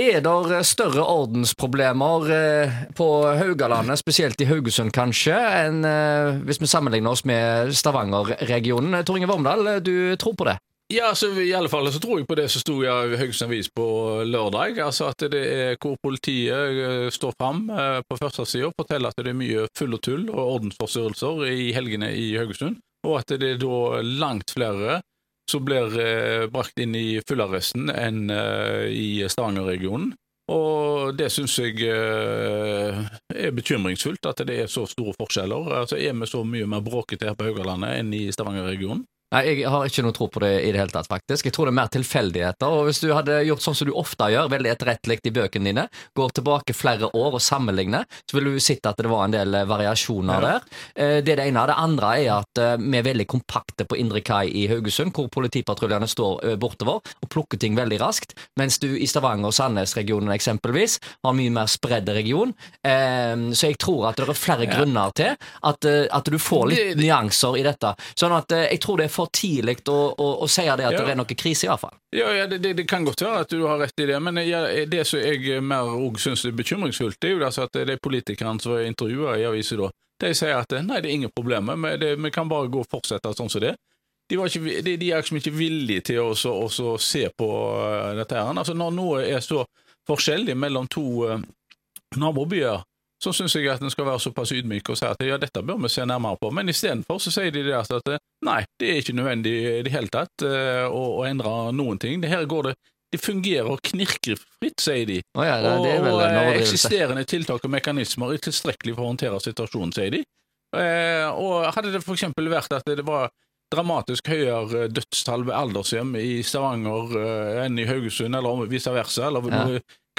Er det større ordensproblemer eh, på Haugalandet, spesielt i Haugesund kanskje, enn eh, hvis vi sammenligner oss med Stavanger-regionen? Tor Inge Vormdal, du tror på det? Ja, altså, I alle fall så tror jeg på det som sto i Haugesund Avis på lørdag. altså At det er hvor politiet eh, står fram på på førstesida og forteller at det er mye full og tull og ordensforstyrrelser i helgene i Haugesund. Og at det er da langt flere som blir eh, brakt inn i fullarresten enn i Stavanger-regionen. Og det syns jeg er bekymringsfullt, at det er så store forskjeller. Altså Er vi så mye mer bråkete her på Haugalandet enn i Stavanger-regionen? Nei, Jeg har ikke noe tro på det i det hele tatt, faktisk. Jeg tror det er mer tilfeldigheter. og Hvis du hadde gjort sånn som du ofte gjør, veldig etterrettelig i bøkene dine, går tilbake flere år og sammenligner, så ville du sett at det var en del eh, variasjoner ja. der. Eh, det er det ene. Det andre er at eh, vi er veldig kompakte på Indre Kai i Haugesund, hvor politipatruljene står bortover og plukker ting veldig raskt, mens du i Stavanger og Sandnes-regionen eksempelvis har mye mer spredd region. Så jeg tror at det er flere ja. grunner til at, at, du får litt nyanser i dette. Sånn at jeg tror det er for tidlig å, å, å, si det at ja. det er noe krise, i hvert fall. Ja, ja det, det, kan godt være at du har rett i det, men jeg, det som jeg mer syns er bekymringsfullt, det er jo altså at de politikerne som er intervjua i avisa da, de sier at nei, det er ingen problemer, vi kan bare gå og fortsette sånn som det. De, ikke, de, de, er liksom ikke villige til å, også, se på uh, dette. her. Altså Når noe er så forskjellig mellom to uh, nabobyer, så syns jeg at en skal være såpass ydmyk og si at ja, dette bør vi se nærmere på. Men istedenfor så sier de det at nei, det er ikke nødvendig i det hele tatt uh, å, å, endre noen ting. Det her går det det fungerer knirkefritt, sier de. Oh ja, det, det og uh, eksisterende tiltak og mekanismer er tilstrekkelig for å håndtere situasjonen, sier de. Eh, og hadde det f.eks. vært at det var dramatisk høyere dødstall ved aldershjem i Stavanger enn i Haugesund, eller vice versa, eller ja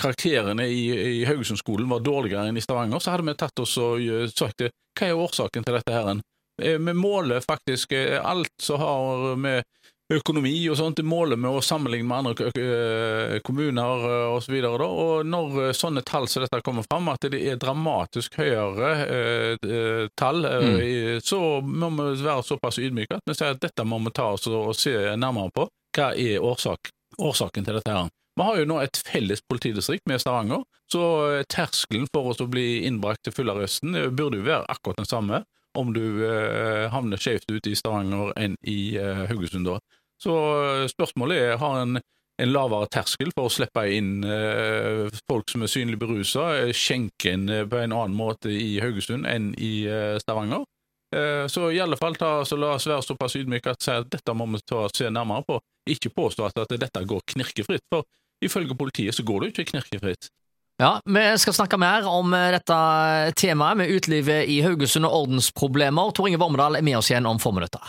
karakterene i, i Haugesund-skolen var dårligere enn i Stavanger, så hadde vi tatt oss og eh, sagt hva er årsaken til dette. her? Eh, vi måler faktisk eh, alt som har med økonomi og sånt, det måler med å sammenligne med andre kommuner osv. Og, og når sånne tall som dette kommer fram, at det er dramatisk høyere eh, tall, mm. så må vi være såpass ydmyke at vi sier at dette må vi ta oss og se nærmere på. Hva er årsak, årsaken til dette? her? Vi har jo nå et felles politidistrikt med Stavanger, så eh, terskelen for oss å bli innbrakt til fullarresten eh, burde jo være akkurat den samme om du eh, havner skjevt ute i Stavanger enn i eh, Haugesund. da. Så eh, spørsmålet er har en, en lavere terskel for å slippe inn eh, folk som er synlig berusa, skjenke inn på en annen måte i Haugesund enn i Stavanger. Så i alle fall ta, så la oss være såpass ydmyke at, at dette må vi ta, se nærmere på. Ikke påstå at, at dette går knirkefritt. for Ifølge politiet så går det jo ikke knirkefritt. Ja, Vi skal snakke mer om eh, dette temaet med utelivet i Haugesund og ordensproblemer. Tor Inge Vormedal er med oss igjen om få minutter.